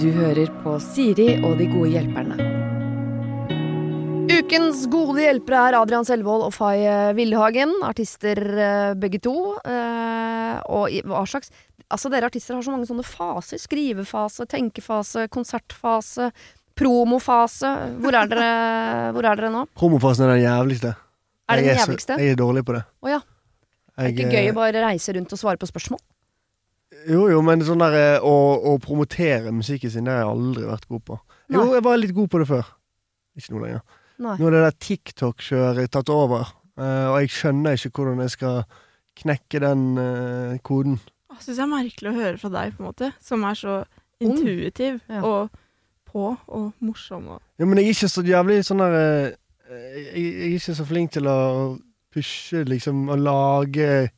Du hører på Siri og de gode hjelperne. Ukens gode hjelpere er Adrian Selvold og Fay Villhagen. Artister eh, begge to. Eh, og hva slags Altså, dere artister har så mange sånne faser. Skrivefase, tenkefase, konsertfase, promofase. Hvor er dere, hvor er dere nå? Promofasen er den jævligste. Er det Jeg den så- jævligste? Jeg er dårlig på det. Å ja. Det er ikke gøy eh, å bare reise rundt og svare på spørsmål? Jo, jo, men sånn der eh, å, å promotere musikken sin, det har jeg aldri vært god på. Jo, jeg var litt god på det før. Ikke nå lenger. Nei. Nå er det der TikTok-kjøret tatt over, uh, og jeg skjønner ikke hvordan jeg skal knekke den uh, koden. Jeg syns det er merkelig å høre fra deg, på en måte, som er så intuitiv Ja. og på og morsom. Og Ja, men jeg er ikke så jævlig sånn der jeg, jeg er ikke så flink til å pushe, liksom, å lage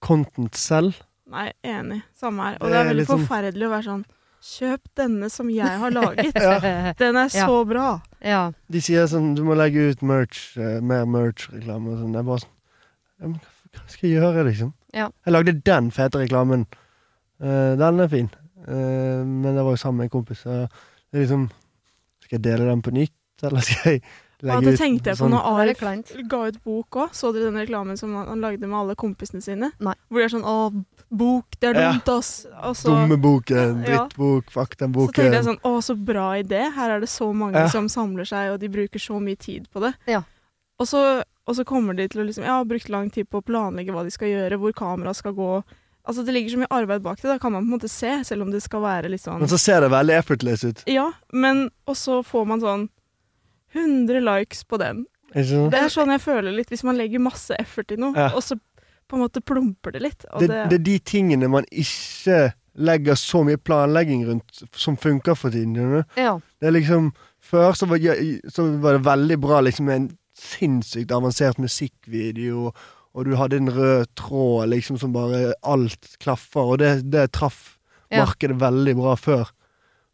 content selv. Nei, enig. Samme her. Og Det det er veldig sånn- forferdelig å være sånn Kjøp denne som jeg har laget. Ja. Den er Ja. så bra. Ja. De sier sånn Du må legge ut merch, uh, mer merch-reklame og sånn. Det er bare sånn men hva hva skal jeg gjøre, liksom? Ja. Jeg lagde den fete reklamen. Uh, den er fin. Uh, men det var jo sammen med en kompis. Så det er liksom Skal jeg dele den på nytt, eller skal jeg Ja, da det tenkte jeg på sånn når Arif ga ut bok òg. Så dere den reklamen som han han lagde med alle kompisene sine? Nei. Hvor de er sånn 'Å, bok, det er dumt, ass'. Og så, Dumme boken, Ja. drittbok, fuck den boken. så tenkte jeg sånn 'Å, så bra idé'. Her er det så mange Ja. som samler seg, og de bruker så mye tid på det. Ja. Og så, og så kommer de til å liksom Jeg har brukt lang tid på å planlegge hva de skal gjøre, hvor kameraet skal gå. Altså, det ligger så mye arbeid bak det. Da kan man på en måte se, selv om det skal være litt sånn Men så ser det veldig effortless ut. Ja, men Og så får man sånn 100 likes på den. Det er sånn jeg føler litt hvis man legger masse effort i noe, Ja. og så på en måte plumper det litt. Og Det, det, det er de tingene man ikke legger så mye planlegging rundt, som funker for tiden. ja. Det er liksom Før så var, så var det veldig bra liksom med en sinnssykt avansert musikkvideo, og du hadde en rød tråd liksom som bare Alt klaffer, og det, det traff Ja. markedet veldig bra før.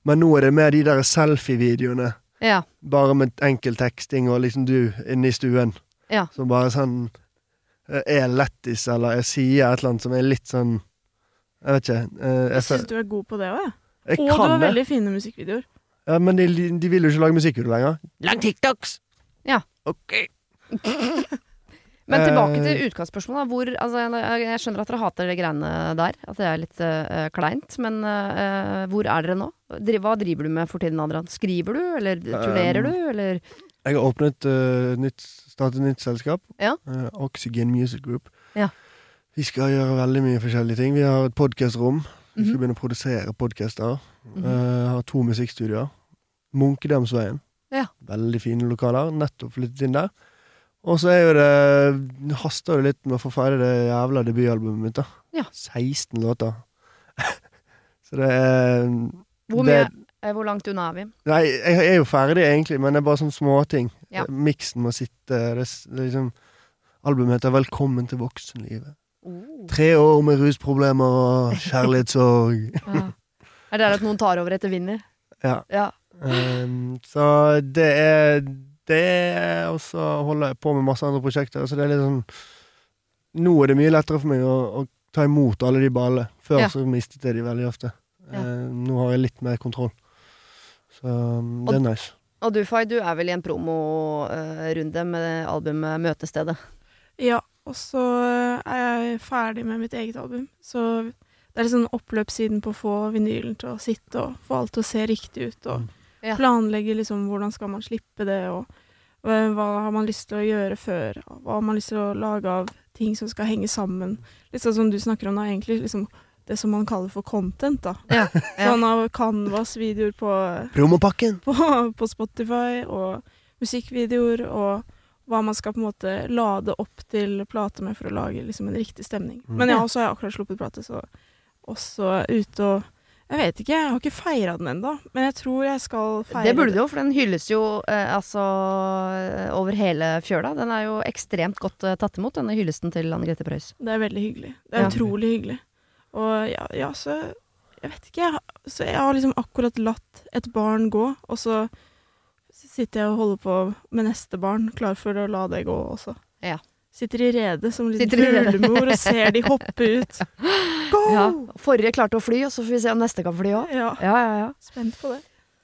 Men nå er det mer de der selfie-videoene, Ja. bare med enkel teksting, og liksom du inne i stuen, Ja. som bare sånn eh, er lættis, eller jeg sier et eller annet som er litt sånn Jeg vet ikke. eh, jeg jeg, syns du er god på det òg, jeg. jeg Og du har det. veldig fine musikkvideoer. Ja, men de, de vil jo ikke lage musikkvideo lenger. Lang TikToks! Ja. Ok. Men tilbake Eh, til utgangsspørsmålet. Hvor, altså, jeg, skjønner at dere hater de greiene der. At det er litt uh, kleint. Men uh, hvor er dere nå? Hva driver du med for tiden, Adrian? Skriver du, eller turnerer Um, du, eller Jeg har åpnet uh, nytt, startet nytt selskap. Ja. Eh, Oxygen Music Group. Ja. Vi skal gjøre veldig mye forskjellige ting. Vi har et podkastrom. Vi skal Mhm. begynne å produsere podkaster. Mhm. har to musikkstudioer. Munkedamsveien. Ja. Veldig fine lokaler. Nettopp flyttet inn der. Og så er jo det det haster det litt med å få ferdig det jævla debutalbumet mitt. da Ja. 16 låter. så det er hvor, det- mye, eh, hvor langt unna er vi? Nei, jeg er jo ferdig egentlig, men det er bare sånne småting. Ja. Miksen må sitte. Det, det liksom Albumet heter 'Velkommen til voksenlivet'. Oh. Tre år med rusproblemer og kjærlighetssorg. Ja. Er det at noen tar over etter vinner? Ja. Ja. Um, så det er det Og så holder jeg på med masse andre prosjekter. Så det er litt sånn Nå er det mye lettere for meg å, å ta imot alle de ballene. Før Ja. så mistet jeg de veldig ofte. Ja. Eh, nå har jeg litt mer kontroll. Så det det er nice. Og du, Fay, du er vel i en promorunde med albumet Møtestedet. Ja, og så er jeg ferdig med mitt eget album. Så det er sånn oppløpssiden på å få vinylen til å sitte og få alt til å se riktig ut. Og Mm. Ja. planlegge liksom hvordan skal man slippe det, og hva hva har man lyst til å gjøre før. Hva har man lyst til å lage av ting som skal henge sammen. Litt sånn som du snakker om da, egentlig. liksom det som man kaller for content. da. Ja. Sånn av Canvas-videoer på Promopakken! på, på Spotify og musikkvideoer og hva man skal på en måte lade opp til plate med for å lage liksom en riktig stemning. Mm. Men ja, også har jeg akkurat sluppet plate, så også ute og Jeg vet ikke, jeg har ikke feira den ennå, men jeg tror jeg skal feire Det burde du jo, for den hylles jo eh, altså eh, over hele fjøla. Den er jo ekstremt godt eh, tatt imot, denne hyllesten til Anne Grete Preus. Det er veldig hyggelig. Det er Ja. utrolig hyggelig. Og ja, ja, så Jeg vet ikke, jeg, så jeg har liksom akkurat latt et barn gå, og så sitter jeg og holder på med neste barn, klar for å la det gå også. Ja. Sitter i redet som liten fuglemor og ser de hoppe ut. Go! Ja. Forrige klarte å fly, og så får vi se om neste kan fly òg. Ja, Ja, ja, ja. spent på det.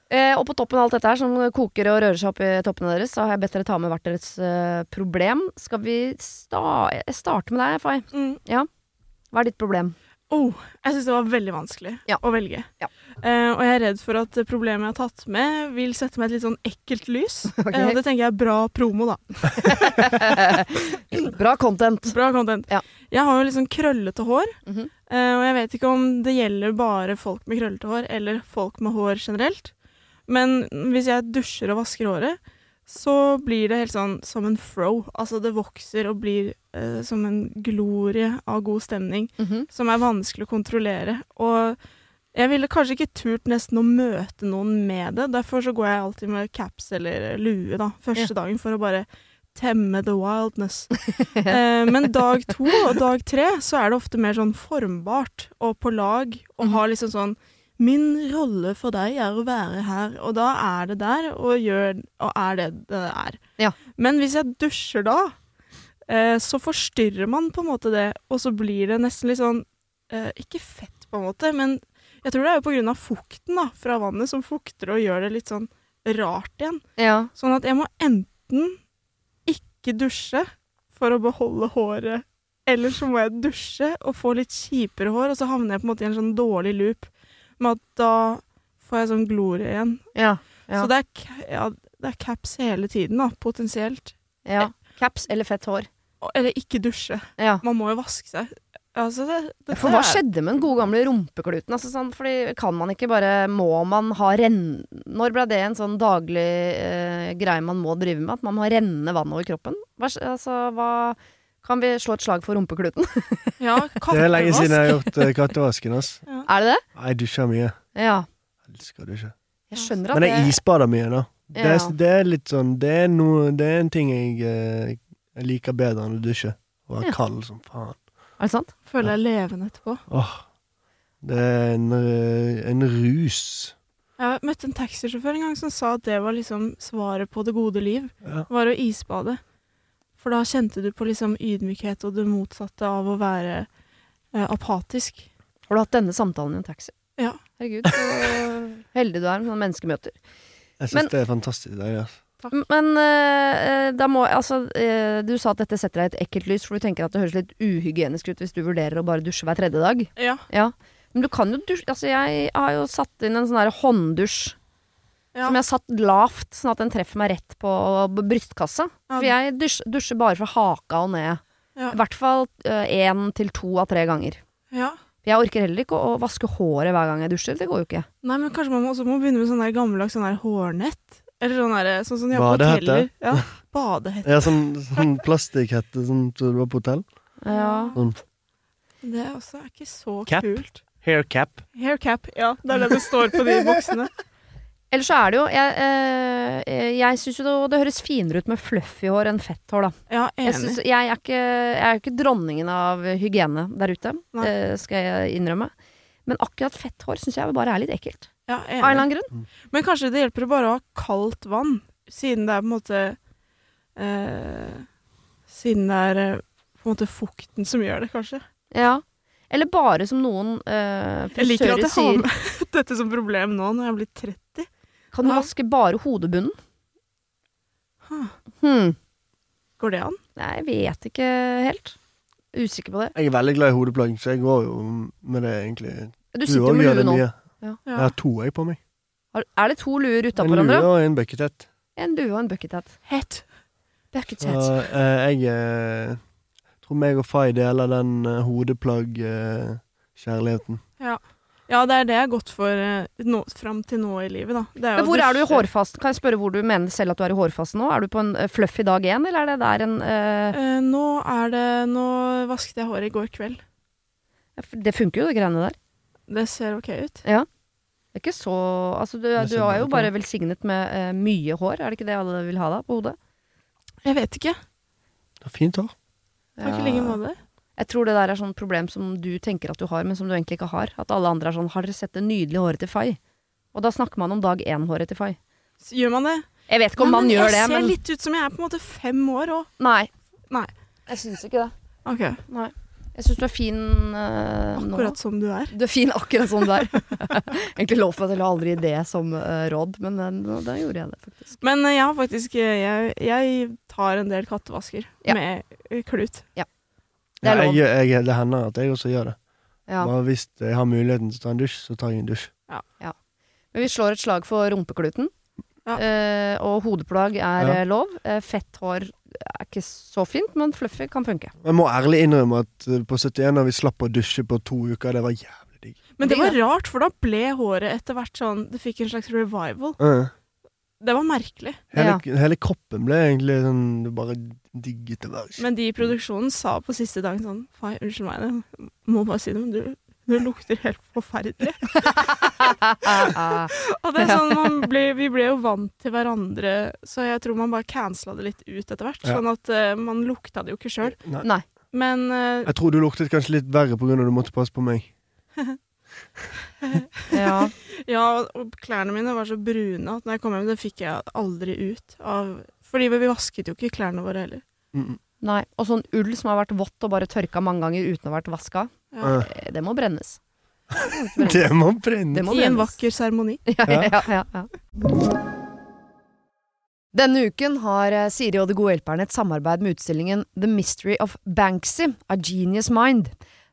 Eh, og på toppen av alt dette her, som koker og rører seg opp i toppene deres, så har jeg bedt dere ta med hvert deres eh, problem. Skal vi sta starte med deg, Fay? Mm. Hva er ditt problem? Oh, jeg syns det var veldig vanskelig Ja. å velge. Ja. Uh, og jeg er redd for at problemet jeg har tatt med, vil sette meg et litt sånn ekkelt lys. Okay. Uh, og det tenker jeg er bra promo, da. Bra content. Bra content. Ja. Jeg har jo litt sånn krøllete hår, Mm -hmm. uh, og jeg vet ikke om det gjelder bare folk med krøllete hår, eller folk med hår generelt. Men hvis jeg dusjer og vasker håret, så blir det helt sånn som en fro. Altså det vokser og blir eh, som en glorie av god stemning. Mhm. som er vanskelig å kontrollere. Og jeg ville kanskje ikke turt nesten å møte noen med det. Derfor så går jeg alltid med caps eller lue da, første dagen for å bare temme the wildness. eh, men dag to og dag tre så er det ofte mer sånn formbart og på lag, og Mhm. har liksom sånn Min rolle for deg er å være her, og da er det der, og, gjør, og er det det er. Ja. Men hvis jeg dusjer da, eh, så forstyrrer man på en måte det, og så blir det nesten litt sånn eh, Ikke fett, på en måte, men jeg tror det er jo på grunn av fukten da, fra vannet som fukter og gjør det litt sånn rart igjen. Ja. Sånn at jeg må enten ikke dusje for å beholde håret, eller så må jeg dusje og få litt kjipere hår, og så havner jeg på en måte i en sånn dårlig loop med at da får jeg sånn glorie igjen. Ja. Ja. Så det er, ja, det er caps hele tiden, da, potensielt. ja. Caps eller fett hår. Eller ikke dusje. Ja. Man må jo vaske seg. Altså, det, det For hva skjedde med den gode gamle rumpekluten? Altså, sånn, fordi kan man ikke bare Må man ha renn... Når ble det en sånn daglig eh, greie man må drive med? At man må renne vann over kroppen? Hva, altså, hva Kan vi slå et slag for rumpekluten? Ja, Det er lenge siden jeg har gjort uh, kattevasken. ass. er det det? Jeg dusjer mye. Ja. Elsker å dusje. Jeg skjønner at Men jeg det isbader mye, da. Det er, Ja. det er litt sånn Det er, noe, det er en ting jeg, eh, jeg liker bedre enn å dusje. Å være Ja. kald som faen. Er det sant? Føler jeg levende etterpå. Åh. Det er en, eh, en rus. Jeg møtte en taxisjåfør en gang som sa at det var liksom svaret på det gode liv. Ja. Var å isbade. For da kjente du på liksom ydmykhet og det motsatte av å være eh, apatisk. Har du hatt denne samtalen i en taxi? Ja. Herregud, så heldig du er med sånne menneskemøter. Jeg syns Men- det er fantastisk. Det, ja. Men eh, da må Altså, eh, du sa at dette setter deg i et ekkelt lys, for du tenker at det høres litt uhygienisk ut hvis du vurderer å bare dusje hver tredje dag. Ja. Ja. Men du kan jo dusje Altså, jeg har jo satt inn en sånn her hånddusj ja. som jeg har satt lavt, sånn at den treffer meg rett på brystkassa. Ja. For jeg dusj, dusjer bare fra haka og ned. Ja. I hvert fall én til to av tre ganger. ja. Jeg orker heller ikke å, å vaske håret hver gang jeg dusjer. Det går jo ikke. Nei, men kanskje man må også må begynne med sånn der gammeldags sånn der hårnett? Eller sånn der, sånn som de har på Badehette? hoteller. Ja, badehette. Ja, sånn, sånn plastikkhette sånn som du var på hotell. Ja. Sånn Det er også er ikke så Cap? kult. Haircap. Haircap, ja. Det er det det står på de boksene. Ellers så er det jo Jeg, eh, jeg syns jo det, det høres finere ut med fluffy hår enn fett hår, da. Ja, Jeg, enig. synes, jeg, er ikke, jeg er ikke dronningen av hygiene der ute, det eh, skal jeg innrømme. Men akkurat fett hår syns jeg bare er litt ekkelt. Ja, enig. Av en eller annen grunn. Men kanskje det hjelper å bare ha kaldt vann, siden det er på en måte eh, Siden det er eh, på en måte fukten som gjør det, kanskje. Ja. Eller bare som noen eh, Jeg liker at jeg har med dette som problem nå når jeg er blitt 30. Kan du Ja. vaske bare hodebunnen? Huh. Hmm. Går det an? Nei, jeg vet ikke helt. Usikker på det. Jeg er veldig glad i hodeplagg, så jeg går jo med det egentlig. Du sitter jo med lue nå. Ja. Jeg har to jeg på meg. Er det to luer En lue hverandre? og en buckethead. En lue og en buckethead. Het. Bucket Så hat. eh, jeg eh, tror meg og Fay deler den eh, hodeplagg-kjærligheten. Ja. Ja, det er det jeg har gått for eh, nå, fram til nå i livet, da. Det er Men hvor er du i dusje. hårfast? Kan jeg spørre hvor du mener selv at du er i hårfasten nå? Er du på en eh, fluffy dag én, eller er det der en uh... Uh, nå er det Nå vasket jeg håret i går kveld. Det funker jo, de greiene der. Det ser ok ut. Ja. Det er ikke så Altså, du, du er jo bare velsignet med uh, mye hår. Er det ikke det alle vil ha da, på hodet? Jeg vet ikke. Det er Fint hår. Takk i like måte. Jeg tror det der er sånn problem som du tenker at du har, men som du egentlig ikke har. At alle andre er sånn 'Har dere sett det nydelige håret til Fay?' Og da snakker man om dag én-håret til Fay. Gjør man det? Jeg vet ikke om Nei, man men gjør det, Jeg ser men litt ut som jeg er på en måte fem år òg. Nei. Nei. Jeg syns ikke det. Ok, Nei. Jeg syns du er fin eh, nå. akkurat som du er. Du er fin akkurat som du er. Egentlig lovt meg selv aldri det som uh, råd, men uh, da gjorde jeg det faktisk. Men jeg har faktisk jeg, jeg tar en del kattevasker Ja. med klut. klut. Det er Ja, jeg, jeg, det hender at jeg også gjør det. Ja. Bare hvis jeg har muligheten til å ta en dusj, så tar jeg en dusj. Ja Men vi slår et slag for rumpekluten. Ja. Eh, og hodeplagg er Ja. eh, lov. Eh, fett hår er ikke så fint, men fluffy kan funke. Jeg må ærlig innrømme at eh, på 71 da vi slapp å dusje på to uker, det var jævlig digg. Men det var rart, for da ble håret etter hvert sånn Det fikk en slags revival. Eh, Det var merkelig. hele, Ja. hele kroppen ble egentlig sånn Du bare digget det. Bare. Men de i produksjonen sa på siste dagen sånn Fai, unnskyld meg, jeg må bare si det, men du, du lukter helt forferdelig. Og det er sånn, man ble, Vi ble jo vant til hverandre, så jeg tror man bare cancela det litt ut etter hvert. Ja. Sånn at uh, man lukta det jo ikke sjøl. Nei. Nei. Men uh, Jeg tror du luktet kanskje litt verre pga. at du måtte passe på meg. Ja. ja, og klærne mine var så brune at når jeg kom hjem, det fikk jeg aldri ut av Fordi vi vasket jo ikke klærne våre heller. Mm -mm. Nei. Og sånn ull som har vært vått og bare tørka mange ganger uten å ha vært vaska, Ja. eh, det må brennes. Det må brennes. I en vakker seremoni. Ja, ja, ja, ja. Denne uken har eh, Siri og De gode hjelperne et samarbeid med utstillingen The Mystery of Banksy, A Genius Mind.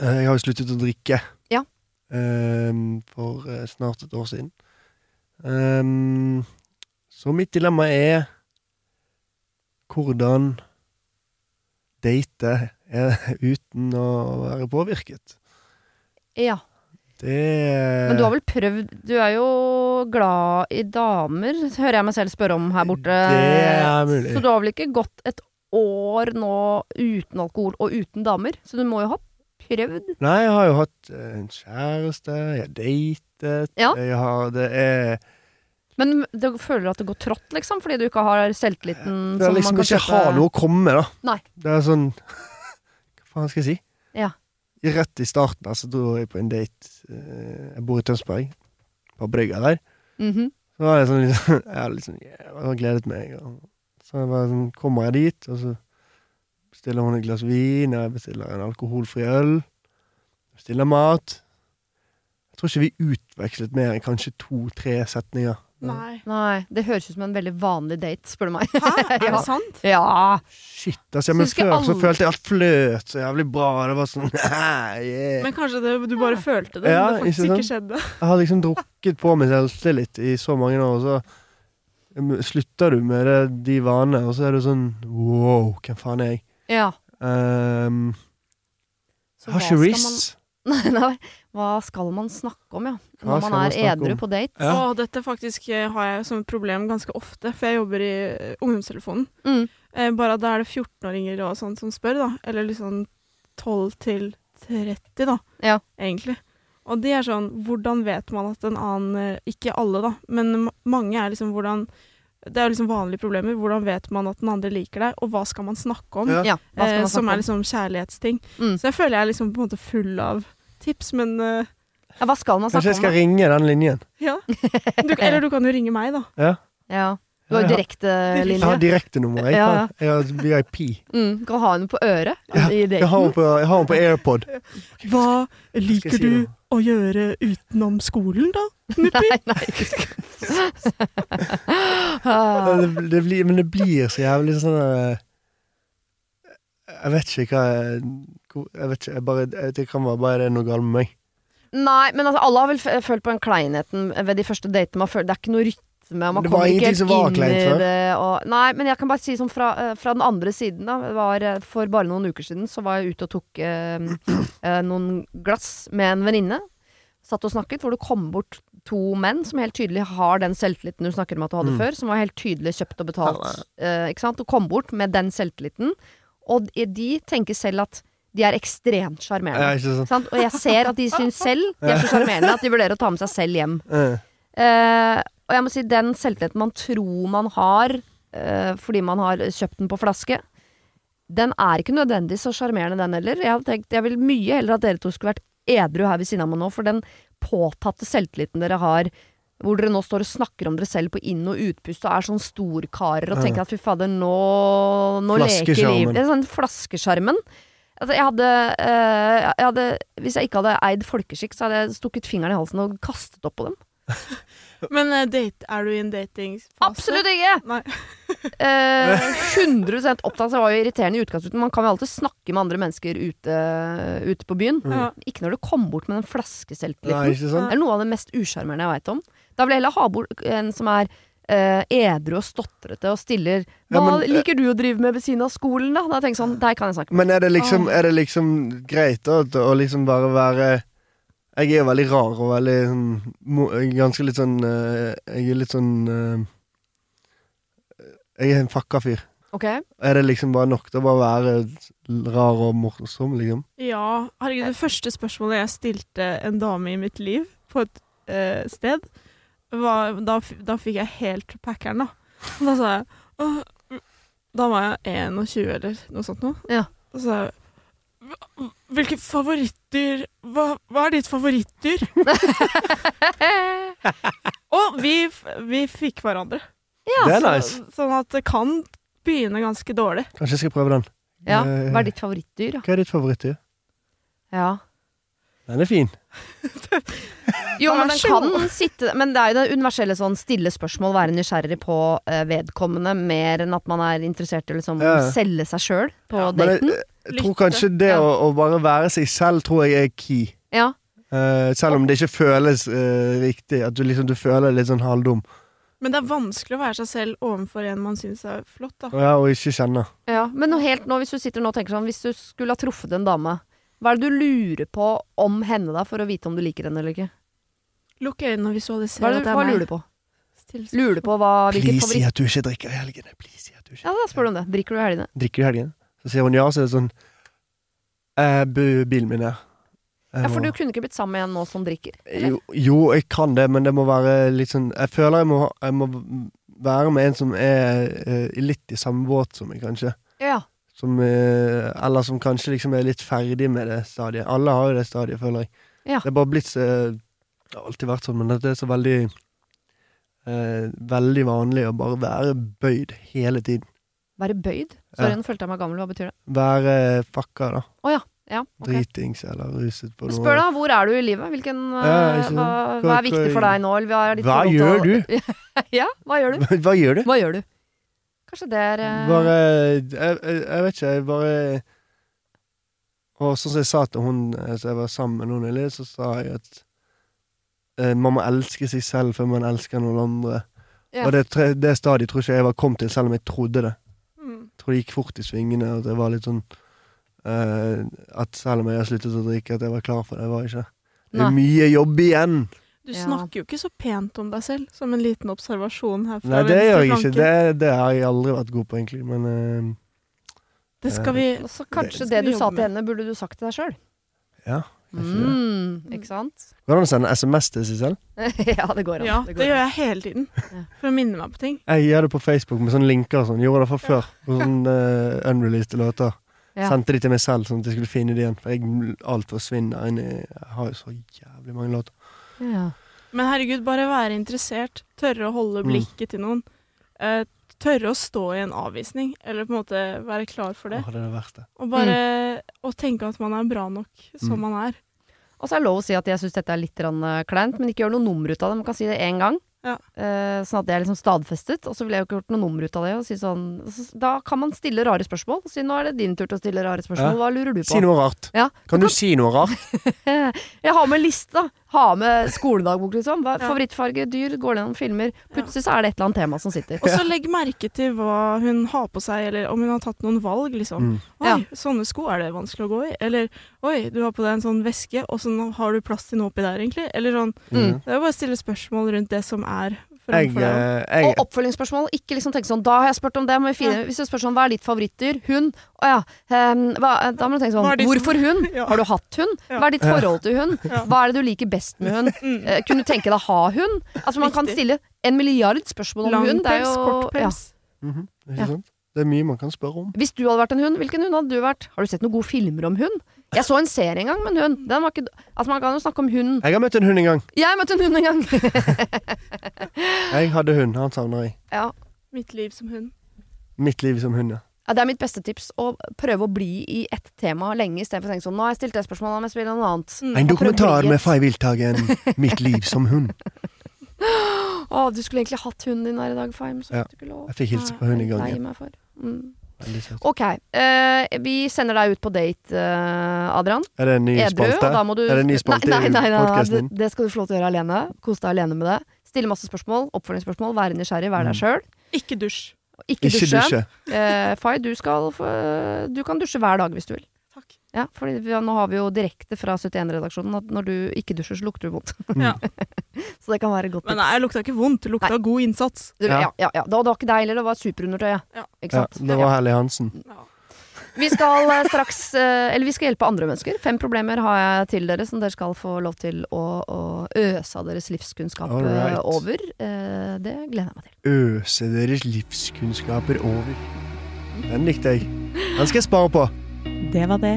Eh, Jeg har jo sluttet å drikke. Ja. Um, for eh, snart et år siden. Um, så mitt dilemma er hvordan date er uten å være påvirket. Ja. Det Men du har vel prøvd Du er jo glad i damer, hører jeg meg selv spørre om her borte. Det er mulig. Så du har vel ikke gått et år nå uten alkohol og uten damer? Så du må jo ha prøvd? Nei, jeg har jo hatt eh, en kjæreste, jeg har datet Ja. Jeg har Det er Men du føler at det går trått, liksom? Fordi du ikke har selvtilliten Det er som liksom man kan ikke kjøpe har noe å komme med, da. Nei. Det er sånn Hva faen skal jeg si? Ja. Rett i starten altså, så dro jeg på en date. eh, Jeg bor i Tønsberg, på brygga der. Mhm. Så var jeg sånn liksom, Jeg hadde liksom Jeg har gledet meg. Og så jeg bare sånn, kommer jeg dit, og så bestiller hun et glass vin, jeg bestiller en alkoholfri øl. Bestiller mat. Jeg tror ikke vi utvekslet mer enn kanskje to-tre setninger. Nei. Nei, det høres ut som en veldig vanlig date, spør du meg. Hæ, er Ja. det sant? ja. Shit, altså, men før så følte jeg alt fløt så jævlig bra. Det var sånn yeah. Men kanskje det, du bare følte det, Ja, men det faktisk ikke ikke skjedde. Jeg har liksom drukket på meg selvtillit i så mange år, og så slutter du med det, de vanene, og så er du sånn wow, hvem faen er jeg? Ja. Um, Så hva skal man- Nei, nei, hva skal man snakke om, ja? Når man man er snakke edru om? på date. Ja. Å, dette faktisk eh, har jeg som et problem ganske ofte, for jeg jobber i eh, ungdomstelefonen. Mm. Eh, bare at da er det 14-åringer og sånn som spør, da. Eller liksom 12 til 30, da. Ja. Egentlig. Og de er sånn Hvordan vet man at en annen eh, Ikke alle, da, men mange er liksom hvordan Det er jo liksom vanlige problemer. Hvordan vet man at den andre liker deg, og hva skal man snakke om? Ja. Ja, hva skal Eh, som er liksom kjærlighetsting. Mm. Så jeg føler jeg er liksom på en måte full av tips, men uh, Ja, hva skal man snakke om? Kanskje jeg skal om? ringe den linjen. ja. Du, eller du kan jo ringe meg, da. Ja. Ja. Du har Ja, jo. Jeg har direktelinje. direktenummer. Jeg, Ja, jeg har VIP. Mm. Du kan ha henne på øret Ja, Jeg har henne på, jeg har den på AirPod. Hva liker si du noe? å gjøre utenom skolen, da? Nuppi? Nei, nei. Det, det blir, men det blir så jævlig sånn eh, Jeg vet ikke hva jeg, jeg vet ikke, jeg bare, Det kan være bare det er noe galt med meg. Nei, men altså, alle har vel følt på den kleinheten ved de første datene. Det er ikke noe rytme, og man Det var ingenting som var kleint før. Og, nei, men jeg kan bare si sånn fra, eh, fra den andre siden, da. Var, eh, for bare noen uker siden så var jeg ute og tok eh, eh, noen glass med en venninne. Satt og snakket, hvor det kom bort to menn som helt tydelig har den selvtilliten du snakker om at du hadde Mm. før. Som var helt tydelig kjøpt og betalt. eh, ikke sant? Og kom bort med den selvtilliten. Og de, tenker selv at de er ekstremt sjarmerende. Ja, ikke sant? Sant? Og jeg ser at de syns selv de er så sjarmerende at de vurderer å ta med seg selv hjem. Ja. Eh, og jeg må si den selvtilliten man tror man har uh, fordi man har kjøpt den på flaske, den er ikke nødvendigvis så sjarmerende, den heller. Jeg hadde tenkt, jeg vil mye heller at dere to skulle vært edru her ved siden av meg nå, for den påtatte selvtilliten dere har, hvor dere nå står og snakker om dere selv på inn- og utpust og er sånn storkarer og tenker at fy fader, nå, nå leker livet Det er sånn flaskeskjermen. Altså, jeg hadde, eh, jeg hadde Hvis jeg ikke hadde eid folkeskikk, så hadde jeg stukket fingeren i halsen og kastet opp på dem. Men uh, date, er du i en datingfase? Absolutt ikke! Nei. uh, 100 opptatt. Det var jo irriterende i utgangspunktet. Man kan jo alltid snakke med andre mennesker ute, ute på byen. Mm. Ikke når du kommer bort med den flaskeselvtilliten. Det er noe av det mest usjarmerende jeg veit om. Da vil jeg heller ha bort en som er Uh, edru og stotrete og stiller Ja, Hva men, eh, liker du å drive med ved siden av skolen, da? Da tenker jeg sånn, Deg kan jeg snakke med. Men er det liksom, er det liksom greit da, å liksom bare være Jeg er jo veldig rar og veldig sånn Ganske litt sånn eh, Jeg er litt sånn eh, Jeg er en fucka fyr. Ok? Er det liksom bare nok til å bare være rar og morsom, liksom? Ja, herregud, det første spørsmålet jeg stilte en dame i mitt liv på et uh, sted, var, da, da fikk jeg helt packeren, da. Da sa jeg Da var jeg 21 eller noe sånt noe. Ja. Da så sa jeg «Hva- Hvilke favorittdyr hva, hva er ditt favorittdyr? Og vi, vi fikk hverandre. Ja, det er Så, nice. sånn at det kan begynne ganske dårlig. Kanskje jeg skal prøve den. ja. Eh, Hva er ditt favorittdyr. Hva er ditt favorittdyr? Ja. Den er fin. Jo, men den kan sitte Men det er jo det universelle sånn stille spørsmål, være nysgjerrig på eh, vedkommende, mer enn at man er interessert i å liksom Ja. selge seg sjøl på Ja, Men jeg, daten. Jeg tror kanskje det Ja. å, å bare være seg selv tror jeg er key. Ja. Uh, selv om det ikke føles uh, riktig. At du liksom du føler deg litt sånn halvdum. Men det er vanskelig å være seg selv overfor en man syns er flott, da. Ja, og ikke kjenne. ja. Men noe helt nå, hvis du sitter nå og tenker sånn Hvis du skulle ha truffet en dame, hva er det du lurer på om henne, da, for å vite om du liker henne eller ikke? Lukk øynene og visualiser er at det, er meg. hva lurer du på? Lurer du på hva, hvilket Please si at du ikke drikker i helgene. Please si at du ikke Ja, da spør du om det. Drikker du i helgene? Drikker du i helgene? Så sier hun ja, så er det sånn eh, Bilen min er Ja, for du kunne ikke blitt sammen med en nå som drikker? jo, jo, jeg kan det, men det må være litt sånn Jeg føler jeg må, jeg må være med en som er eh, litt i samme båt som meg, kanskje. Ja. Som, eh, eller som kanskje liksom er litt ferdig med det stadiet. Alle har jo det stadiet, føler jeg. Ja. Det er bare blitt så Det har alltid vært sånn, men det er så veldig eh, Veldig vanlig å bare være bøyd hele tiden. Være bøyd? Sorry, nå følte jeg meg gammel. Hva betyr det? Være fucka, da. Oh, ja. Ja, okay. Dritings eller ruset på noe. Spør da, hvor er du i livet? Hvilken, Ja, eh, hva, Hva- er viktig for deg nå? Hva Hva gjør du? ja, hva gjør du? Hva gjør du? Hva gjør du? Kanskje det er uh... Bare jeg, jeg, jeg vet ikke, jeg bare Og sånn som jeg sa til hun eh, jeg var sammen med noen nylig, så sa jeg at uh, man må elske seg selv før man elsker noen andre. Ja. Og det, det stadiet tror ikke jeg var kommet til, selv om jeg trodde det. Tror det gikk fort i svingene, og det var litt sånn eh, at selv om jeg har sluttet å drikke, at jeg var klar for det. Jeg var ikke. Det Nei. er mye jobb igjen. Du Ja. snakker jo ikke så pent om deg selv, som en liten observasjon her Nei, det gjør jeg ikke. Det, det har jeg aldri vært god på, egentlig. Men eh, Det skal vi Og så kanskje Det det, du sa til henne, burde du sagt til deg sjøl. ja. Mm, ikke sant? Går det an å sende SMS til seg selv? ja, det går an. Ja, det det gjør an. jeg hele tiden. For å minne meg på ting. Jeg gjør det på Facebook med sånne linker og sånn. Gjorde det fra før. På sånne uh, unreleased låter. Ja. Sendte de til meg selv, sånn at jeg skulle finne de igjen. For jeg, alt forsvinner inni Jeg har jo så jævlig mange låter. Ja. Men herregud, bare være interessert. Tørre å holde Mm. blikket til noen. Eh, tørre å stå i en avvisning, eller på en måte være klar for det. Åh, det er det verste. Og bare å tenke at man er bra nok som Mm. man er. Og så er det lov å si at jeg syns dette er litt grann, eh, kleint, men ikke gjør noe nummer ut av det. Man kan si det én gang. Ja. Eh, sånn at det er liksom stadfestet. Og så ville jeg jo ikke gjort noe nummer ut av det. Og si sånn, da kan man stille rare spørsmål. Si nå er det din tur til å stille rare spørsmål. Ja. Hva lurer du på? Si noe rart. Ja. Kan du si noe rart? Jeg har med liste. Ha med skoledagbok, liksom. Hva, Ja. Favorittfarge, dyr, går gjennom filmer. Plutselig så er det et eller annet tema som sitter. Og så legg merke til hva hun har på seg, eller om hun har tatt noen valg, liksom. Mm. Oi, Ja. sånne sko er det vanskelig å gå i. Eller oi, du har på deg en sånn veske, og så har du plass til noe oppi der, egentlig. Eller sånn. Mm. Det er jo bare å stille spørsmål rundt det som er Jeg, framfor deg. eh, jeg, Og oppfølgingsspørsmål. Ikke liksom tenke sånn Da har jeg spurt om det. Må vi finne, Hvis du spør sånn Hva er ditt favorittdyr? Hund? Å ja. um, hva, da må du tenke sånn er ditt- Hvorfor hund? Ja. Har du hatt hund? Ja. Hva er ditt forhold til hund? Ja. Hva er det du liker best med hund? Mm. uh, kunne du tenke deg å ha hund? Altså Man kan stille en milliard spørsmål om Lang hund. Langpels, kortpels. pels, jo, kort ja. pels. Mhm, ikke Ja. sant? Det er mye man kan spørre om. Hvis du hadde vært en hund, hvilken hund hadde du vært? Har du sett noen gode filmer om hund? Jeg så en serie en gang med en hund. Den var ikke, altså Man kan jo snakke om hund. Jeg har møtt en hund en gang. Jeg møtte en hund en gang! Jeg hadde hund. Han savner jeg. ja. Mitt liv som hund. Mitt liv som hund, ja. Ja, det er mitt beste tips. Å prøve å bli i ett tema lenge istedenfor å tenke sånn Nå har jeg stilt det spørsmålet, må jeg spiller noe annet. Mm. En dokumentar med Fay Wilthagen. Mitt liv som hund. Å, du skulle egentlig hatt hunden din her i dag, Faim. Ja. Jeg fikk hilse på hunden i gang. Ja. Mm. Ok. Uh, vi sender deg ut på date, uh, Adrian. Er det en ny Edru. spalte? Da må du Er det en ny spalte nei, nei, nei, nei, podcasten det, det skal du få lov til å gjøre alene. Kos deg alene med det. Stille masse spørsmål, oppfølgingsspørsmål, være nysgjerrig, være deg Mm. sjøl. Ikke dusj. Ikke, Ikke dusje. Uh, Eh, Fay, du, skal få- du kan dusje hver dag hvis du vil. Ja, for nå har vi jo direkte fra 71-redaksjonen at når du ikke dusjer, så lukter du vondt. Ja. så det kan være godt Men nei, det lukta ikke vondt. Det lukta god innsats. Du, Ja. ja, ja. Det var det var ikke deg heller, det var superundertøyet. Ja. Ikke Ja, det var Herlig Hansen. Ja. Vi skal eh, straks eh, Eller vi skal hjelpe andre mennesker. Fem problemer har jeg til dere som dere skal få lov til å, å øse av deres livskunnskap eh, right. over. Det gleder jeg meg til. Øse deres livskunnskaper over. Den likte jeg. Den skal jeg spare på. Det var det.